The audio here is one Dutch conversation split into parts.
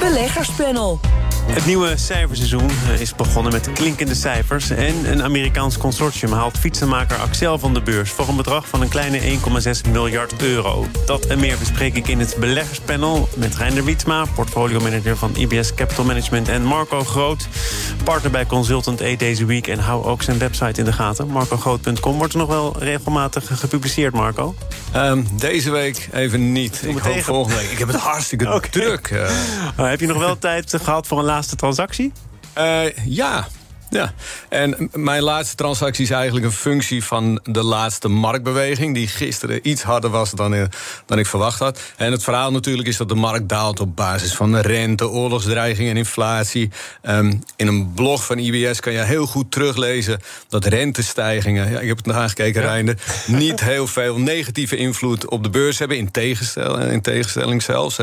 Beleggerspanel. Het nieuwe cijferseizoen eh, is begonnen met klinkende cijfers. En een Amerikaans consortium haalt fietsenmaker Axel van de beurs... voor een bedrag van een kleine 1,6 miljard euro. Dat en meer bespreek ik in het beleggerspanel... met Reinder Wietsma, portfolio-manager van IBS Capital Management... en Marco Groot, partner bij Consultant A deze week... en hou ook zijn website in de gaten. MarcoGroot.com wordt er nog wel regelmatig gepubliceerd, Marco? Um, deze week even niet. Ik hoop volgende week. Ik heb het hartstikke okay. druk. Uh. heb je nog wel tijd gehad voor een laatste transactie? Uh, ja, ja, en mijn laatste transactie is eigenlijk een functie van de laatste marktbeweging... die gisteren iets harder was dan, uh, dan ik verwacht had. En het verhaal natuurlijk is dat de markt daalt op basis van rente, oorlogsdreiging en inflatie. Um, in een blog van IBS kan je heel goed teruglezen dat rentestijgingen... Ja, ik heb het nog aangekeken, ja. Reinder... niet heel veel negatieve invloed op de beurs hebben. In tegenstelling, in tegenstelling zelfs.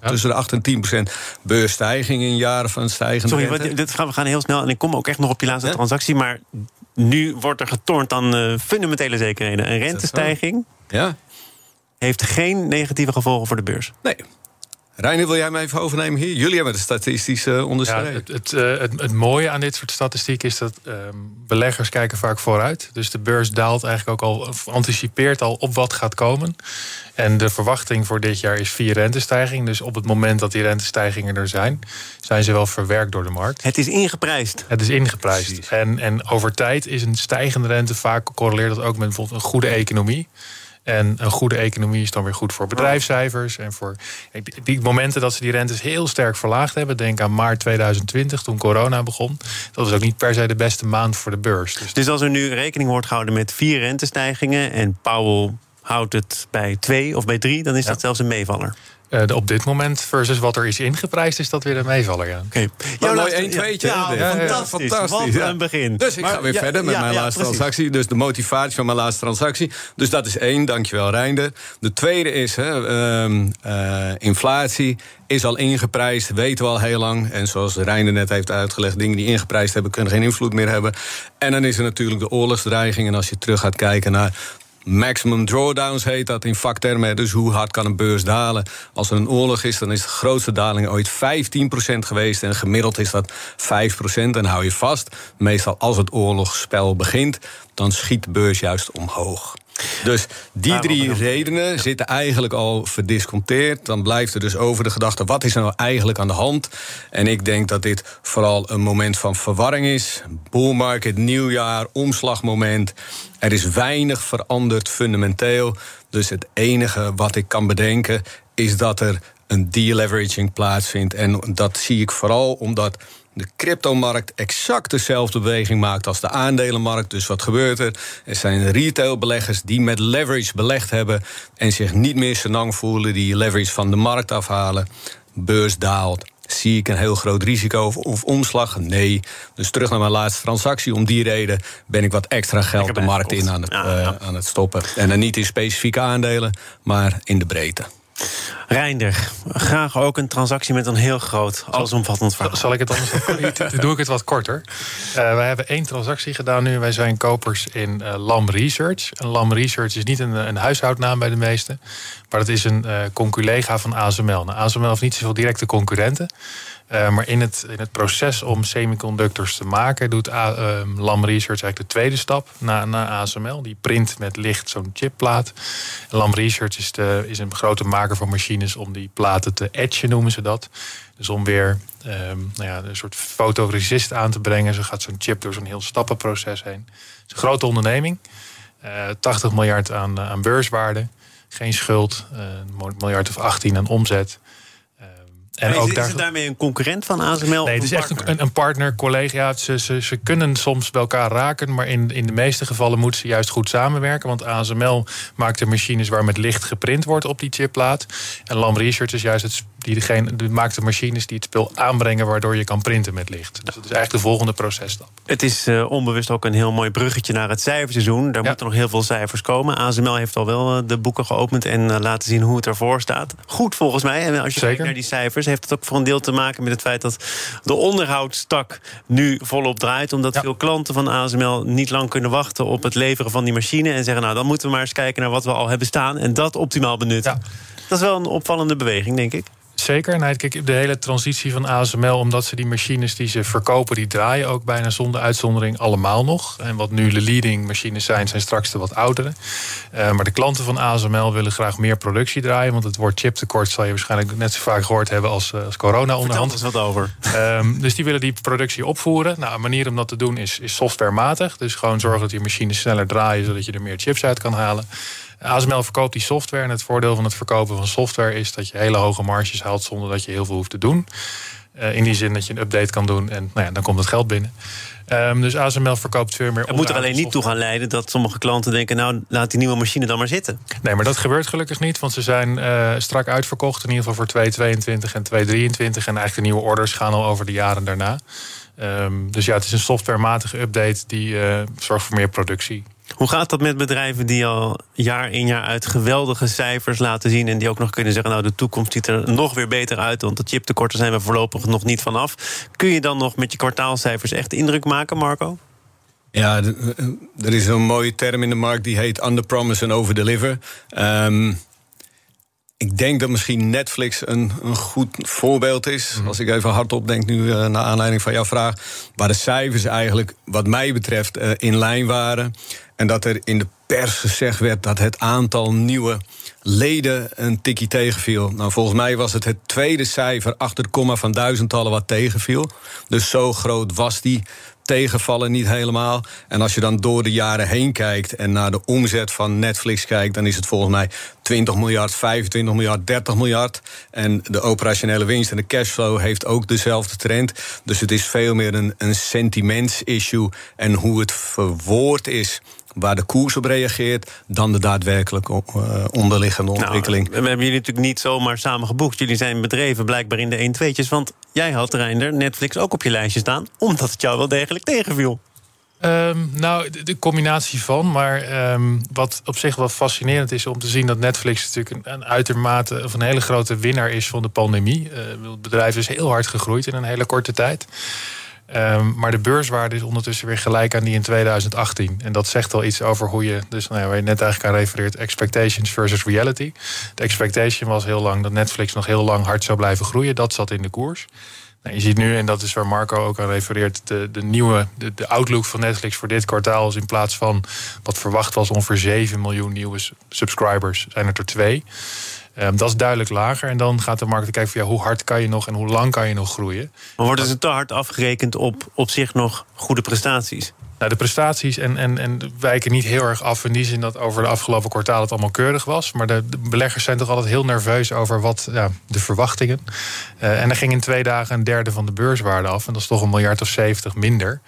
Tussen de 8 en 10 procent beursstijging in jaren van stijgende Sorry, rente. dit we gaan heel snel en ik kom ook echt nog op die laatste transactie. Maar nu wordt er getornd aan uh, fundamentele zekerheden. Een rentestijging ja. heeft geen negatieve gevolgen voor de beurs. Nee. Reiner, wil jij mij even overnemen hier? Jullie hebben de statistische onderscheiding. Ja, het, het, uh, het, het, mooie aan dit soort statistieken is dat uh, beleggers kijken vaak vooruit. Dus de beurs daalt eigenlijk ook al, anticipeert al op wat gaat komen. En de verwachting voor dit jaar is vier rentestijging. Dus op het moment dat die rentestijgingen er zijn, zijn ze wel verwerkt door de markt. Het is ingeprijsd. Het is ingeprijsd. En, en over tijd is een stijgende rente vaak correleert dat ook met bijvoorbeeld een goede economie. En een goede economie is dan weer goed voor bedrijfscijfers. En voor die momenten dat ze die rentes heel sterk verlaagd hebben. Denk aan maart 2020, toen corona begon. Dat was ook niet per se de beste maand voor de beurs. Dus, dus als er nu rekening wordt gehouden met vier rentestijgingen. en Powell houdt het bij twee of bij drie, dan is ja. dat zelfs een meevaller. Uh, op dit moment versus wat er is ingeprijsd, is dat weer een meevaller. Ja. Oké. Okay. mooi 1 2 ja, ja, fantastisch. fantastisch. Wat een begin. Dus ik maar, ga weer verder met mijn laatste precies. transactie. Dus de motivatie van mijn laatste transactie. Dus dat is één, dankjewel Reinder. De tweede is hè, um, uh, inflatie is al ingeprijsd, weten we al heel lang. En zoals Reinder net heeft uitgelegd, dingen die ingeprijsd hebben... kunnen geen invloed meer hebben. En dan is er natuurlijk de oorlogsdreiging. En als je terug gaat kijken naar Maximum drawdowns heet dat in vaktermen. Dus hoe hard kan een beurs dalen? Als er een oorlog is, dan is de grootste daling ooit 15% geweest. En gemiddeld is dat 5%. En hou je vast, meestal als het oorlogsspel begint... dan schiet de beurs juist omhoog. Dus die drie redenen zitten eigenlijk al verdisconteerd. Dan blijft er dus over de gedachte: wat is er nou eigenlijk aan de hand? En ik denk dat dit vooral een moment van verwarring is. Bull market, nieuwjaar, omslagmoment. Er is weinig veranderd fundamenteel. Dus het enige wat ik kan bedenken is dat er een deleveraging plaatsvindt. En dat zie ik vooral omdat de cryptomarkt exact dezelfde beweging maakt als de aandelenmarkt. Dus wat gebeurt er? Er zijn retailbeleggers die met leverage belegd hebben en zich niet meer senang voelen, die leverage van de markt afhalen. Beurs daalt. Zie ik een heel groot risico of, of, omslag? Nee. Dus terug naar mijn laatste transactie. Om die reden ben ik wat extra geld de markt in aan het, ja, ja. Uh, aan het stoppen. En dan niet in specifieke aandelen, maar in de breedte. Reinder, graag ook een transactie met een heel groot, allesomvattend verhaal. Zal ik het anders doen? doe ik het wat korter. Uh, wij hebben één transactie gedaan nu. Wij zijn kopers in uh, LAM Research. En LAM Research is niet een, een huishoudnaam bij de meesten. Maar dat is een uh, conculega van ASML. Nou, ASML heeft niet zoveel directe concurrenten. Uh, maar in het, in het proces om semiconductors te maken, doet uh, LAM Research eigenlijk de tweede stap na, na ASML. Die print met licht zo'n chipplaat. LAM Research is, de, is een grote maker van machines om die platen te etchen, noemen ze dat. Dus om weer um, nou ja, een soort fotoresist aan te brengen. Zo gaat zo'n chip door zo'n heel stappenproces heen. Het is een grote onderneming. Uh, 80 miljard aan, aan beurswaarde. Geen schuld. een miljard of 18 aan omzet. En, ook is, daar... het daarmee een concurrent van ASML? Nee, het is echt een, een partner, collega. Ze, ze, ze kunnen soms bij elkaar raken, maar in, in de meeste gevallen moeten ze juist goed samenwerken. Want ASML maakt de machines waar met licht geprint wordt op die chipplaat. En Lam Research is juist het, die, degene, die maakt de machines die het spul aanbrengen waardoor je kan printen met licht. Dus dat is eigenlijk de volgende processtap. Het is uh, onbewust ook een heel mooi bruggetje naar het cijferseizoen. Daar ja. moeten nog heel veel cijfers komen. ASML heeft al wel uh, de boeken geopend en uh, laten zien hoe het ervoor staat. Goed volgens mij. En als je kijkt naar die cijfers, heeft het ook voor een deel te maken met het feit dat de onderhoudstak nu volop draait. Omdat ja. veel klanten van ASML niet lang kunnen wachten op het leveren van die machine. En zeggen, nou dan moeten we maar eens kijken naar wat we al hebben staan. En dat optimaal benutten. Ja. Dat is wel een opvallende beweging, denk ik. Zeker. Nee, kijk, de hele transitie van ASML, omdat ze die machines die ze verkopen, die draaien ook bijna zonder uitzondering allemaal nog. En wat nu de leading machines zijn, zijn straks de wat oudere. Uh, maar de klanten van ASML willen graag meer productie draaien. Want het woord chiptekort zal je waarschijnlijk net zo vaak gehoord hebben als, als corona onderhand. Vertel eens wat over. Um, dus die willen die productie opvoeren. Nou, een manier om dat te doen is, is softwarematig. Dus gewoon zorgen dat die machines sneller draaien, zodat je er meer chips uit kan halen. ASML verkoopt die software. En het voordeel van het verkopen van software is dat je hele hoge marges haalt zonder dat je heel veel hoeft te doen. Uh, in die zin dat je een update kan doen en nou ja, dan komt het geld binnen. Um, dus ASML verkoopt veel meer. Het moet er alleen niet toe gaan leiden dat sommige klanten denken: nou, laat die nieuwe machine dan maar zitten. Nee, maar dat gebeurt gelukkig niet, want ze zijn uh, strak uitverkocht. In ieder geval voor 2022 en 2023. En eigenlijk de nieuwe orders gaan al over de jaren daarna. Um, dus ja, het is een softwarematige update die uh, zorgt voor meer productie. Hoe gaat dat met bedrijven die al jaar in jaar uit geweldige cijfers laten zien... en die ook nog kunnen zeggen, nou de toekomst ziet er nog weer beter uit... want de chiptekorten zijn we voorlopig nog niet vanaf. Kun je dan nog met je kwartaalcijfers echt indruk maken, Marco? Ja, er is een mooie term in de markt die heet under promise and over deliver. Um, ik denk dat misschien Netflix een, een goed voorbeeld is. Mhm. Als ik even hardop denk nu uh, naar aanleiding van jouw vraag. Waar de cijfers eigenlijk, wat mij betreft, uh, in lijn waren. En dat er in de pers gezegd werd dat het aantal nieuwe leden een tikkie tegenviel. Nou, volgens mij was het het tweede cijfer achter de komma van duizendtallen wat tegenviel. Dus zo groot was die tegenvallen niet helemaal. En als je dan door de jaren heen kijkt en naar de omzet van Netflix kijkt, dan is het volgens mij 20 miljard, 25 miljard, 30 miljard. En de operationele winst en de cashflow heeft ook dezelfde trend. Dus het is veel meer een, een sentimentsissue. En hoe het verwoord is waar de koers op reageert, dan de daadwerkelijke uh, onderliggende nou, ontwikkeling. Nou, we hebben jullie natuurlijk niet zomaar samen geboekt. Jullie zijn bedreven blijkbaar in de 1 2tjes Want jij had, Reinder, Netflix ook op je lijstje staan, omdat het jou wel degelijk tegenviel. Um, nou, de, combinatie van. Maar um, wat op zich wel fascinerend is om te zien dat Netflix natuurlijk een, een uitermate of een hele grote winnaar is van de pandemie. Uh, het bedrijf is heel hard gegroeid in een hele korte tijd. Um, maar de beurswaarde is ondertussen weer gelijk aan die in 2018. En dat zegt al iets over hoe je, dus nou ja, waar je net eigenlijk aan refereert, expectations versus reality. De expectation was heel lang dat Netflix nog heel lang hard zou blijven groeien. Dat zat in de koers. Nou, je ziet nu, en dat is waar Marco ook aan refereert, de, de nieuwe de, de outlook van Netflix voor dit kwartaal is in plaats van wat verwacht was ongeveer 7 miljoen nieuwe subscribers, zijn het er twee. Um, dat is duidelijk lager. En dan gaat de markt kijken van ja, hoe hard kan je nog en hoe lang kan je nog groeien. Maar worden ze te hard afgerekend op op zich nog goede prestaties? Nou, de prestaties en, en, en wijken niet heel erg af in die zin dat over de afgelopen kwartaal het allemaal keurig was. Maar de, beleggers zijn toch altijd heel nerveus over wat ja, de verwachtingen. Uh, en er ging in twee dagen een derde van de beurswaarde af. En dat is toch een miljard of zeventig minder.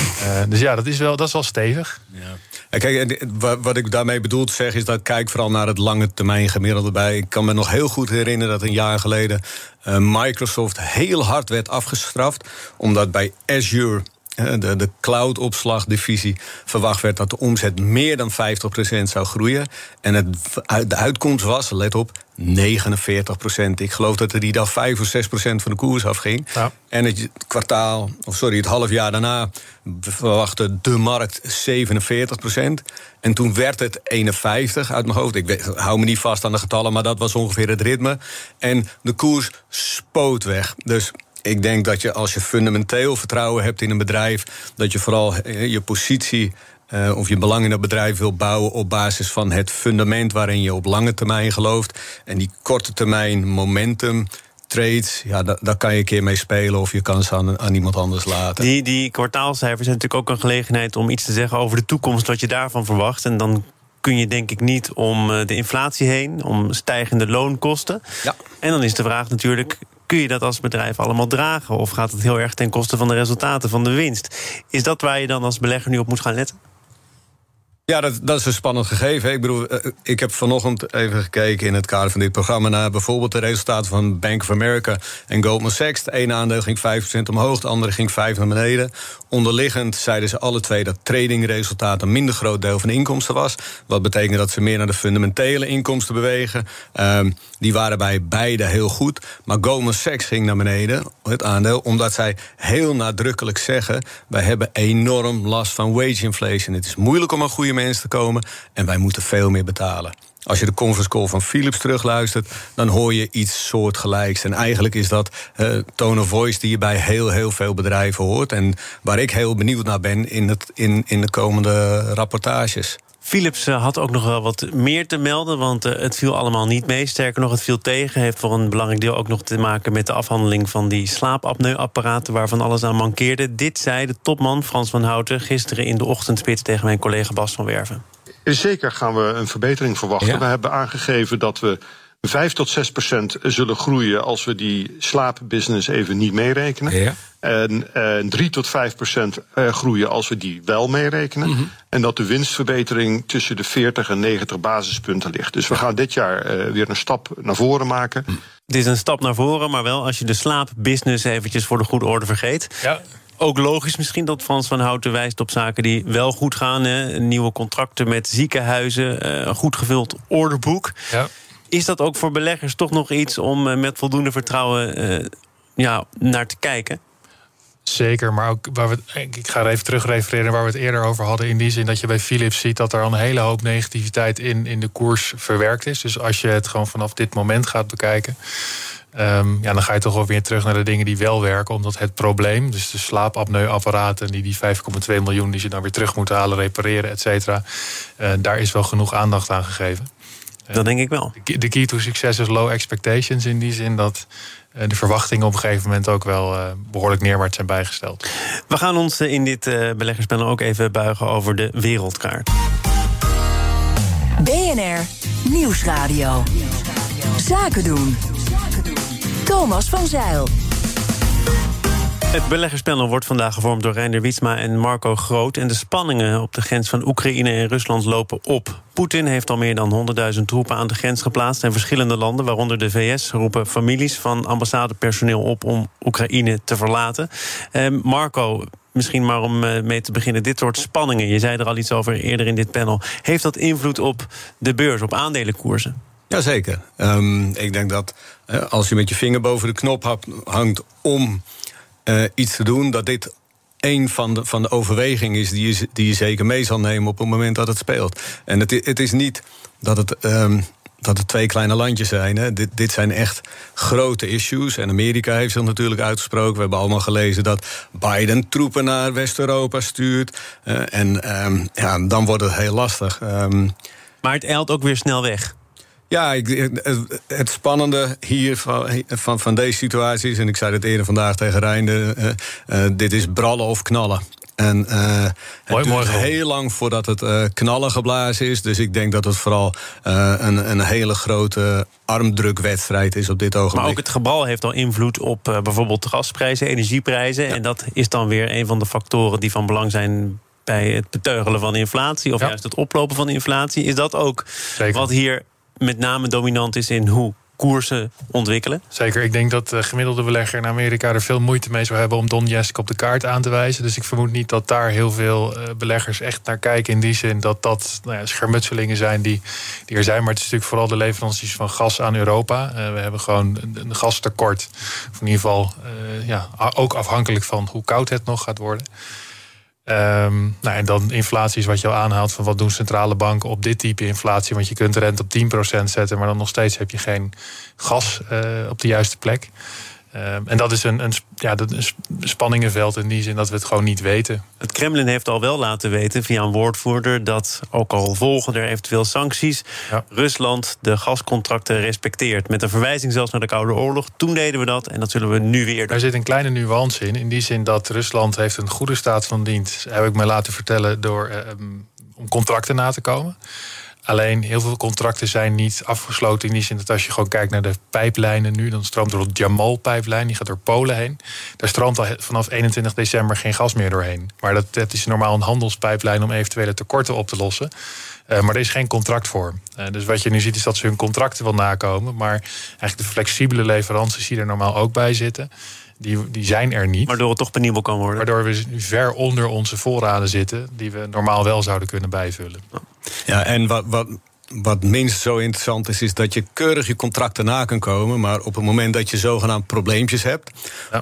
Uh, dus ja, dat is wel, dat is wel stevig. Ja. Kijk, wat ik daarmee bedoel te zeggen is dat kijk vooral naar het lange termijn gemiddelde bij. Ik kan me nog heel goed herinneren dat een jaar geleden uh, Microsoft heel hard werd afgestraft. Omdat bij Azure de, de cloud-opslagdivisie verwacht werd dat de omzet meer dan 50% zou groeien. En het, de uitkomst was, let op, 49 procent. Ik geloof dat er die dag 5 of 6 procent van de koers afging. Ja. En het kwartaal, of sorry, het half jaar daarna verwachtte de markt 47 procent. En toen werd het 51 uit mijn hoofd. Ik weet, hou me niet vast aan de getallen, maar dat was ongeveer het ritme. En de koers spoot weg. Dus ik denk dat je als je fundamenteel vertrouwen hebt in een bedrijf, dat je vooral eh, je positie uh, of je belang in dat bedrijf wil bouwen op basis van het fundament waarin je op lange termijn gelooft. En die korte termijn momentum. Trades, ja, daar, daar kan je een keer mee spelen of je kan ze aan, aan iemand anders laten. Die, die kwartaalcijfers zijn natuurlijk ook een gelegenheid om iets te zeggen over de toekomst, wat je daarvan verwacht. En dan kun je denk ik niet om eh, de inflatie heen, om stijgende loonkosten. Ja. En dan is de vraag natuurlijk, kun je dat als bedrijf allemaal dragen? Of gaat het heel erg ten koste van de resultaten, van de winst? Is dat waar je dan als belegger nu op moet gaan letten? Ja, dat, dat is een spannend gegeven. Ik bedoel, eh, ik heb vanochtend even gekeken in het kader van dit programma naar bijvoorbeeld de resultaten van Bank of America en Goldman Sachs. Het ene aandeel ging 5% omhoog, de andere ging 5 naar beneden. Onderliggend zeiden ze alle twee dat tradingresultaat een minder groot deel van de inkomsten was. Wat betekent dat ze meer naar de fundamentele inkomsten bewegen. Um, die waren bij beide heel goed. Maar Goldman Sachs ging naar beneden, het aandeel, omdat zij heel nadrukkelijk zeggen: wij hebben enorm last van wage inflation. Het is moeilijk om aan goede mensen komen en wij moeten veel meer betalen. Als je de conference call van Philips terugluistert, dan hoor je iets soortgelijks. En eigenlijk is dat uh, tone of voice die je bij heel, heel veel bedrijven hoort. En waar ik heel benieuwd naar ben in, het, in, in de komende rapportages. Philips eh, had ook nog wel wat meer te melden, want eh, het viel allemaal niet mee. Sterker nog, het viel tegen. Heeft voor een belangrijk deel ook nog te maken met de afhandeling van die slaapapneuapparaten, waarvan alles aan mankeerde. Dit zei de topman Frans van Houten gisteren in de ochtendspits tegen mijn collega Bas van Werven. Zeker gaan we een verbetering verwachten. We hebben aangegeven dat we 5 tot 6 procent zullen groeien als we die slaapbusiness even niet meerekenen. Ja. En, en 3 tot 5 procent eh, groeien als we die wel meerekenen. Mm -hmm. En dat de winstverbetering tussen de 40 en 90 basispunten ligt. Dus we gaan dit jaar uh, weer een stap naar voren maken. Dit is een stap naar voren, maar wel als je de slaapbusiness eventjes voor de goede orde vergeet. Ja ook logisch misschien dat Frans van Houten wijst op zaken die wel goed gaan. Hè? Nieuwe contracten met ziekenhuizen, een goed gevuld orderboek. Ja. Is dat ook voor beleggers toch nog iets om met voldoende vertrouwen uh, ja, naar te kijken? Zeker, maar ook waar we, ik ga er even terug refereren waar we het eerder over hadden. In die zin dat je bij Philips ziet dat er een hele hoop negativiteit in, in de koers verwerkt is. Dus als je het gewoon vanaf dit moment gaat bekijken. Um, ja, dan ga je toch wel weer terug naar de dingen die wel werken. Omdat het probleem, dus de slaapapneuapparaten... die die 5,2 miljoen die ze dan weer terug moeten halen, repareren, et cetera... Uh, daar is wel genoeg aandacht aan gegeven. Dat denk ik wel. De key to succes is low expectations in die zin dat uh, de verwachtingen op een gegeven moment ook wel uh, behoorlijk neerwaarts zijn bijgesteld. We gaan ons in dit beleggerspanel ook even buigen over de wereldkaart. BNR Nieuwsradio. Zaken doen. Thomas van Zeil. Het beleggerspanel wordt vandaag gevormd door Reinder Wietsma en Marco Groot. En de spanningen op de grens van Oekraïne en Rusland lopen op. Poetin heeft al meer dan 100.000 troepen aan de grens geplaatst. En verschillende landen, waaronder de VS, roepen families van ambassadepersoneel op om Oekraïne te verlaten. Eh, Marco, misschien maar om eh, mee te beginnen, dit soort spanningen, je zei er al iets over eerder in dit panel. Heeft dat invloed op de beurs, op aandelenkoersen? Jazeker. Um, ik denk dat uh, als je met je vinger boven de knop hangt om uh, iets te doen, dat dit een van de, van de overwegingen is die je, die je zeker mee zal nemen op het moment dat het speelt. En het, het is niet dat het. Um, dat het twee kleine landjes zijn. Hè. Dit, dit zijn echt grote issues. En Amerika heeft zich natuurlijk uitgesproken. We hebben allemaal gelezen dat Biden troepen naar West-Europa stuurt. Uh, en um, ja, dan wordt het heel lastig. Um, maar het eilt ook weer snel weg. Ja, ik, het spannende hier van, van, van deze situatie is, en ik zei het eerder vandaag tegen Rijn, uh, uh, dit is brallen of knallen. En uh, het duurt heel lang voordat het uh, knallen geblazen is. Dus ik denk dat het vooral uh, een, een hele grote armdrukwedstrijd is op dit ogenblik. Maar ook het gebal heeft al invloed op bijvoorbeeld gasprijzen, energieprijzen. Ja. En dat is dan weer een van de factoren die van belang zijn bij het beteugelen van inflatie. Of ja. juist het oplopen van inflatie. Is dat ook Zeker. wat hier met name dominant is in hoe koersen ontwikkelen? Zeker. Ik denk dat de gemiddelde belegger in Amerika er veel moeite mee zou hebben om Don Jesk op de kaart aan te wijzen. Dus ik vermoed niet dat daar heel veel beleggers echt naar kijken. In die zin dat dat nou ja, schermutselingen zijn die, die er zijn. Maar het is natuurlijk vooral de leveranciers van gas aan Europa. Uh, we hebben gewoon een gastekort. Of in ieder geval ja, ook afhankelijk van hoe koud het nog gaat worden. Um, nou, en dan inflatie is wat je al aanhaalt van wat doen centrale banken op dit type inflatie. Want je kunt de rente op 10% zetten, maar dan nog steeds heb je geen gas uh, op de juiste plek. Um, en dat is een, een, ja, een spanningenveld in die zin dat we het gewoon niet weten. Het Kremlin heeft al wel laten weten via een woordvoerder dat, ook al volgen er eventueel sancties, ja. Rusland de gascontracten respecteert. Met een verwijzing zelfs naar de Koude Oorlog. Toen deden we dat en dat zullen we nu weer doen. Daar zit een kleine nuance in. In die zin dat Rusland heeft een goede staat van dienst, heb ik mij laten vertellen, door um, om contracten na te komen. Alleen heel veel contracten zijn niet afgesloten in die zin dat als je gewoon kijkt naar de pijplijnen nu, dan stroomt er de Jamal-pijplijn, die gaat door Polen heen. Daar stroomt al vanaf 21 december geen gas meer doorheen. Maar dat, is normaal een handelspijplijn om eventuele tekorten op te lossen. Uh, maar er is geen contract voor. Uh, dus wat je nu ziet is dat ze hun contracten wel nakomen. Maar eigenlijk de flexibele leveranties die er normaal ook bij zitten die, die zijn er niet. Waardoor het toch penibel kan worden. Waardoor we nu ver onder onze voorraden zitten, die we normaal wel zouden kunnen bijvullen. Ja, en wat, wat wat minst zo interessant is, is dat je keurig je contracten na kan komen. Maar op het moment dat je zogenaamd probleempjes hebt,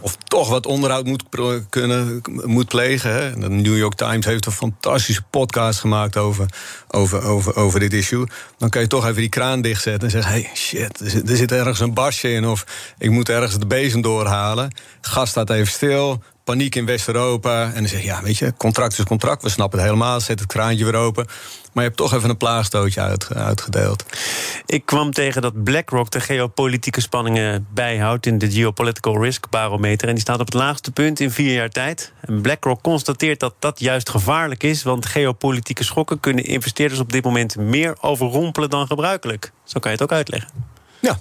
of toch wat onderhoud moet, kunnen, moet plegen. Hè. De New York Times heeft een fantastische podcast gemaakt over, over, over, over dit issue. Dan kan je toch even die kraan dichtzetten en zeggen: hey, shit, er zit, er zit ergens een barstje in. Of ik moet ergens de bezem doorhalen. Gas staat even stil paniek in West-Europa. En dan zeg je, ja, weet je, contract is contract. We snappen het helemaal. Zet het kraantje weer open. Maar je hebt toch even een plaagstootje uit, uitgedeeld. Ik kwam tegen dat BlackRock de geopolitieke spanningen bijhoudt in de Geopolitical Risk Barometer. En die staat op het laagste punt in vier jaar tijd. En BlackRock constateert dat dat juist gevaarlijk is. Want geopolitieke schokken kunnen investeerders op dit moment meer overrompelen dan gebruikelijk. Zo kan je het ook uitleggen. Ja,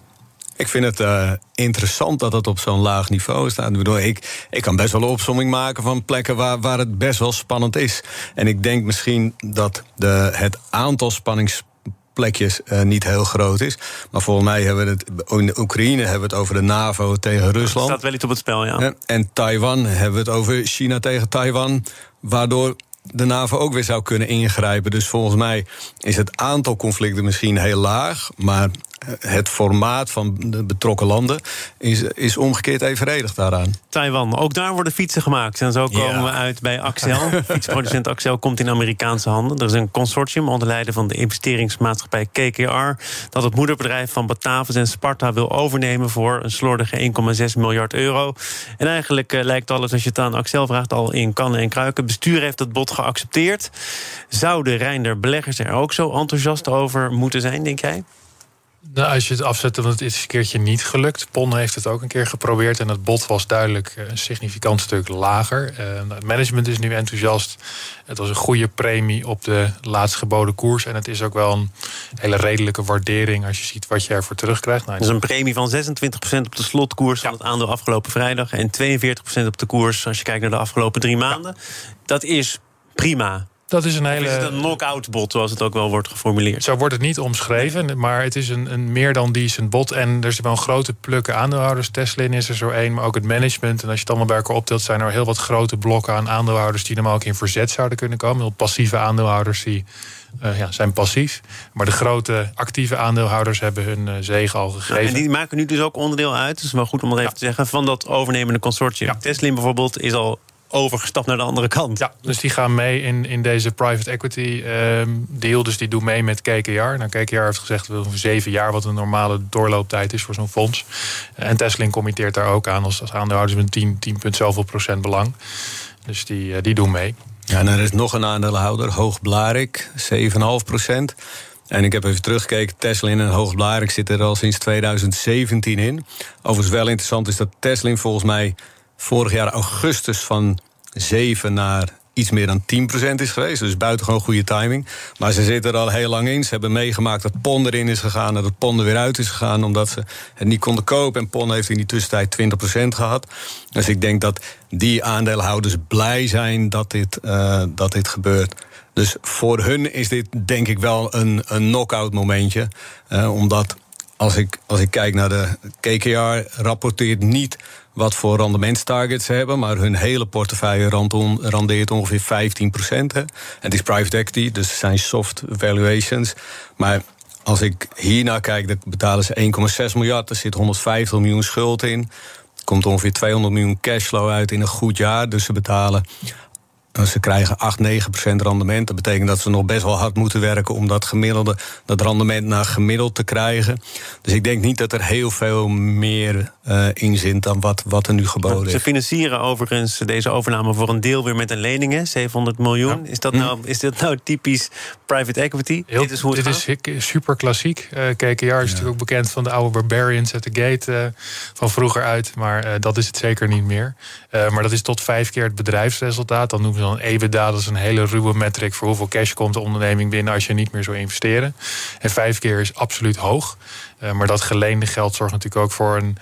ik vind het uh, interessant dat het op zo'n laag niveau staat. Ik, bedoel, ik, ik kan best wel een opsomming maken van plekken waar, waar het best wel spannend is. En ik denk misschien dat de, het aantal spanningsplekjes uh, niet heel groot is. Maar volgens mij hebben we het in de Oekraïne hebben we het over de NAVO tegen Rusland. Dat staat wel iets op het spel, ja. En Taiwan hebben we het over China tegen Taiwan. Waardoor de NAVO ook weer zou kunnen ingrijpen. Dus volgens mij is het aantal conflicten misschien heel laag. Maar het formaat van de betrokken landen is, is omgekeerd evenredig daaraan. Taiwan, ook daar worden fietsen gemaakt. En zo komen we uit bij Axel. Fietsproducent Axel komt in Amerikaanse handen. Er is een consortium onder leiding van de investeringsmaatschappij KKR... dat het moederbedrijf van Batavus en Sparta wil overnemen... voor een slordige 1,6 miljard euro. En eigenlijk uh, lijkt alles, als je het aan Axel vraagt... al in kannen en kruiken. Het bestuur heeft het bod geaccepteerd. Zouden Reinder beleggers er ook zo enthousiast over moeten zijn, denk jij? Nou, als je het afzet, want het is een keertje niet gelukt. PON heeft het ook een keer geprobeerd en het bod was duidelijk eh, een significant stuk lager. Uh, het management is nu enthousiast. Het was een goede premie op de laatst geboden koers. En het is ook wel een hele redelijke waardering als je ziet wat je ervoor terugkrijgt. Nou, dus een premie van 26% op de slotkoers van het aandeel afgelopen vrijdag. En 42% op de koers als je kijkt naar de afgelopen drie maanden. Dat is prima. Dat is een hele. Is het een knock-out bot, zoals het ook wel wordt geformuleerd? Zo wordt het niet omschreven, maar het is een, een meer dan decent bot. En er zijn wel een grote plukken aandeelhouders. Teslin is er zo één, maar ook het management. En als je het allemaal bij elkaar optelt, zijn er heel wat grote blokken aan aandeelhouders die normaal ook in verzet zouden kunnen komen. Heel passieve aandeelhouders die uh, ja, zijn passief. Maar de grote actieve aandeelhouders hebben hun uh, zegen al gegeven. En die maken nu dus ook onderdeel uit, is wel goed om dat even te zeggen, van dat overnemende consortium. Ja. Teslin bijvoorbeeld is al overgestapt naar de andere kant. Ja, dus die gaan mee in, in deze private equity um, deal. Dus die doen mee met KKR. Nou, KKR heeft gezegd we voor zeven jaar, wat een normale doorlooptijd is voor zo'n fonds. En Tesla committeert daar ook aan als, als aandeelhouders met 10, 10 punt zoveel procent belang. Dus die, uh, die doen mee. Ja, en er is nog een aandeelhouder, Hoogblarik, 7,5 procent. En ik heb even teruggekeken, Tesla en Hoogblarik zitten er al sinds 2017 in. Overigens wel interessant is dat Tesla volgens mij vorig jaar augustus van 7 naar iets meer dan 10% is geweest. Dus buitengewoon goede timing. Maar ze zitten er al heel lang in. Ze hebben meegemaakt dat PON erin is gegaan... dat PON er weer uit is gegaan omdat ze het niet konden kopen. En PON heeft in die tussentijd 20% gehad. Dus ik denk dat die aandeelhouders blij zijn dat dit, uh, dat dit gebeurt. Dus voor hun is dit denk ik wel een, een knock-out momentje. Uh, omdat als ik, als ik kijk naar de KKR, rapporteert niet wat voor rendementstargets ze hebben, maar hun hele portefeuille randeert ongeveer 15 procent. Het is private equity, dus het zijn soft valuations. Maar als ik hiernaar kijk, dan betalen ze 1,6 miljard. Er zit 150 miljoen schuld in. Er komt ongeveer 200 miljoen cashflow uit in een goed jaar. Dus ze betalen ze krijgen 8, 9 procent rendement. Dat betekent dat ze nog best wel hard moeten werken om dat gemiddelde, dat rendement naar gemiddeld te krijgen. Dus ik denk niet dat er heel veel meer uh, in zit dan wat, wat er nu geboden is. Ze financieren overigens deze overname voor een deel weer met een lening, 700 miljoen. Is, dat nou, is dat nou typisch private equity? Heel, dit is, hoe het dit is super klassiek. Uh, KKR is ja. natuurlijk ook bekend van de oude Barbarians at the Gate uh, van vroeger uit. Maar uh, dat is het zeker niet meer. maar dat is tot vijf keer het bedrijfsresultaat. Dan noemen ze dan EBITDA, dat is een hele ruwe metric voor hoeveel cash komt de onderneming binnen als je niet meer zou investeren. En vijf keer is absoluut hoog. Uh, maar dat geleende geld zorgt natuurlijk ook voor een,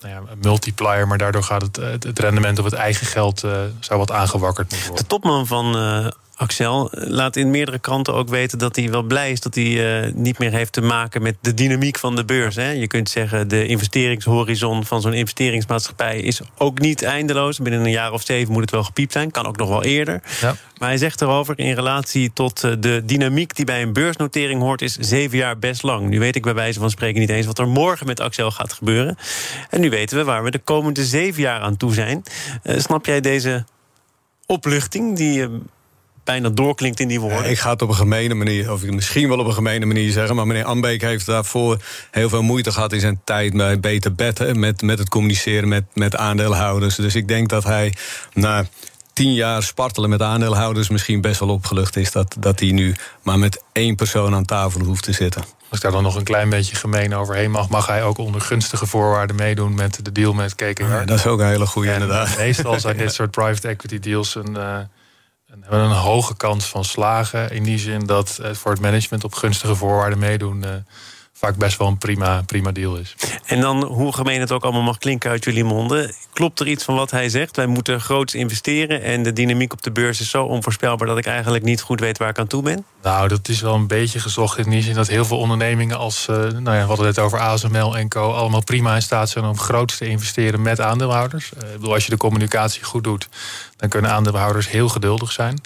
nou ja, een multiplier, maar daardoor gaat het, het rendement op het eigen geld uh, zou wat aangewakkerd worden. De topman van uh, Axel laat in meerdere kranten ook weten dat hij wel blij is dat hij uh, niet meer heeft te maken met de dynamiek van de beurs. Hè. Je kunt zeggen, de investeringshorizon van zo'n investeringsmaatschappij is ook niet eindeloos. Binnen een jaar of zeven moet het wel gepiept zijn, kan ook nog wel eerder. Ja. Maar hij zegt erover in relatie tot eh, de dynamiek die bij een beursnotering hoort, is zeven jaar best lang. Nu weet ik bij wijze van spreken niet eens wat er morgen met Axel gaat gebeuren. En nu weten we waar we de komende zeven jaar aan toe zijn. Uh, snap jij deze opluchting die bijna doorklinkt in die woorden. ik ga het op een gemene manier, of misschien wel op een gemene manier zeggen... maar meneer Ambeek heeft daarvoor heel veel moeite gehad in zijn tijd... bij Beter Bed, met, met het communiceren met, met aandeelhouders. Dus ik denk dat hij na tien jaar spartelen met aandeelhouders... misschien best wel opgelucht is dat, dat hij nu maar met één persoon aan tafel hoeft te zitten. Als ik daar dan nog een klein beetje gemeen overheen mag... mag hij ook onder gunstige voorwaarden meedoen met de deal met KKR. Ja, dat is ook een hele goede inderdaad. Meestal zijn dit soort private equity deals... een, uh, hebben een hoge kans van slagen. In die zin dat het voor het management op gunstige voorwaarden meedoen. Vaak best wel een prima, prima deal is. En dan, hoe gemeen het ook allemaal mag klinken uit jullie monden... klopt er iets van wat hij zegt? Wij moeten groots investeren... en de dynamiek op de beurs is zo onvoorspelbaar... dat ik eigenlijk niet goed weet waar ik aan toe ben? Nou, dat is wel een beetje gezocht in die zin... dat heel veel ondernemingen als, uh, nou ja, we hadden het over ASML en co... allemaal prima in staat zijn om groots te investeren met aandeelhouders. Uh, ik bedoel, als je de communicatie goed doet... dan kunnen aandeelhouders heel geduldig zijn...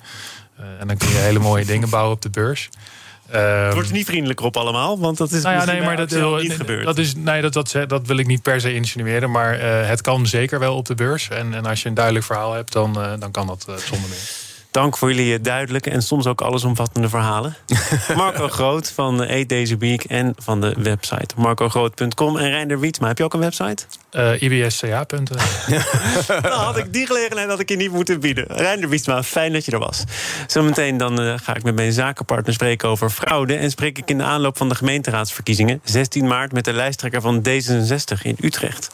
Uh, en dan kun je hele mooie dingen bouwen op de beurs. Um, het wordt niet vriendelijker op allemaal, want dat is nou ja, nee, maar dat, wil, niet gebeurd. Dat, is, nee, dat, dat, dat wil ik niet per se insinueren, maar uh, het kan zeker wel op de beurs. En, en als je een duidelijk verhaal hebt, dan, uh, dan kan dat uh, zonder meer. Dank voor jullie duidelijke en soms ook allesomvattende verhalen. Marco Groot van Eat Deze Week en van de website marcogroot.com. En Reinder Wietsma, heb je ook een website? Uh, ibsca. nou, had ik die gelegenheid had ik je niet moeten bieden. Reinder Wietsma, fijn dat je er was. Zometeen dan uh, ga ik met mijn zakenpartner spreken over fraude... en spreek ik in de aanloop van de gemeenteraadsverkiezingen... 16 maart met de lijsttrekker van D66 in Utrecht.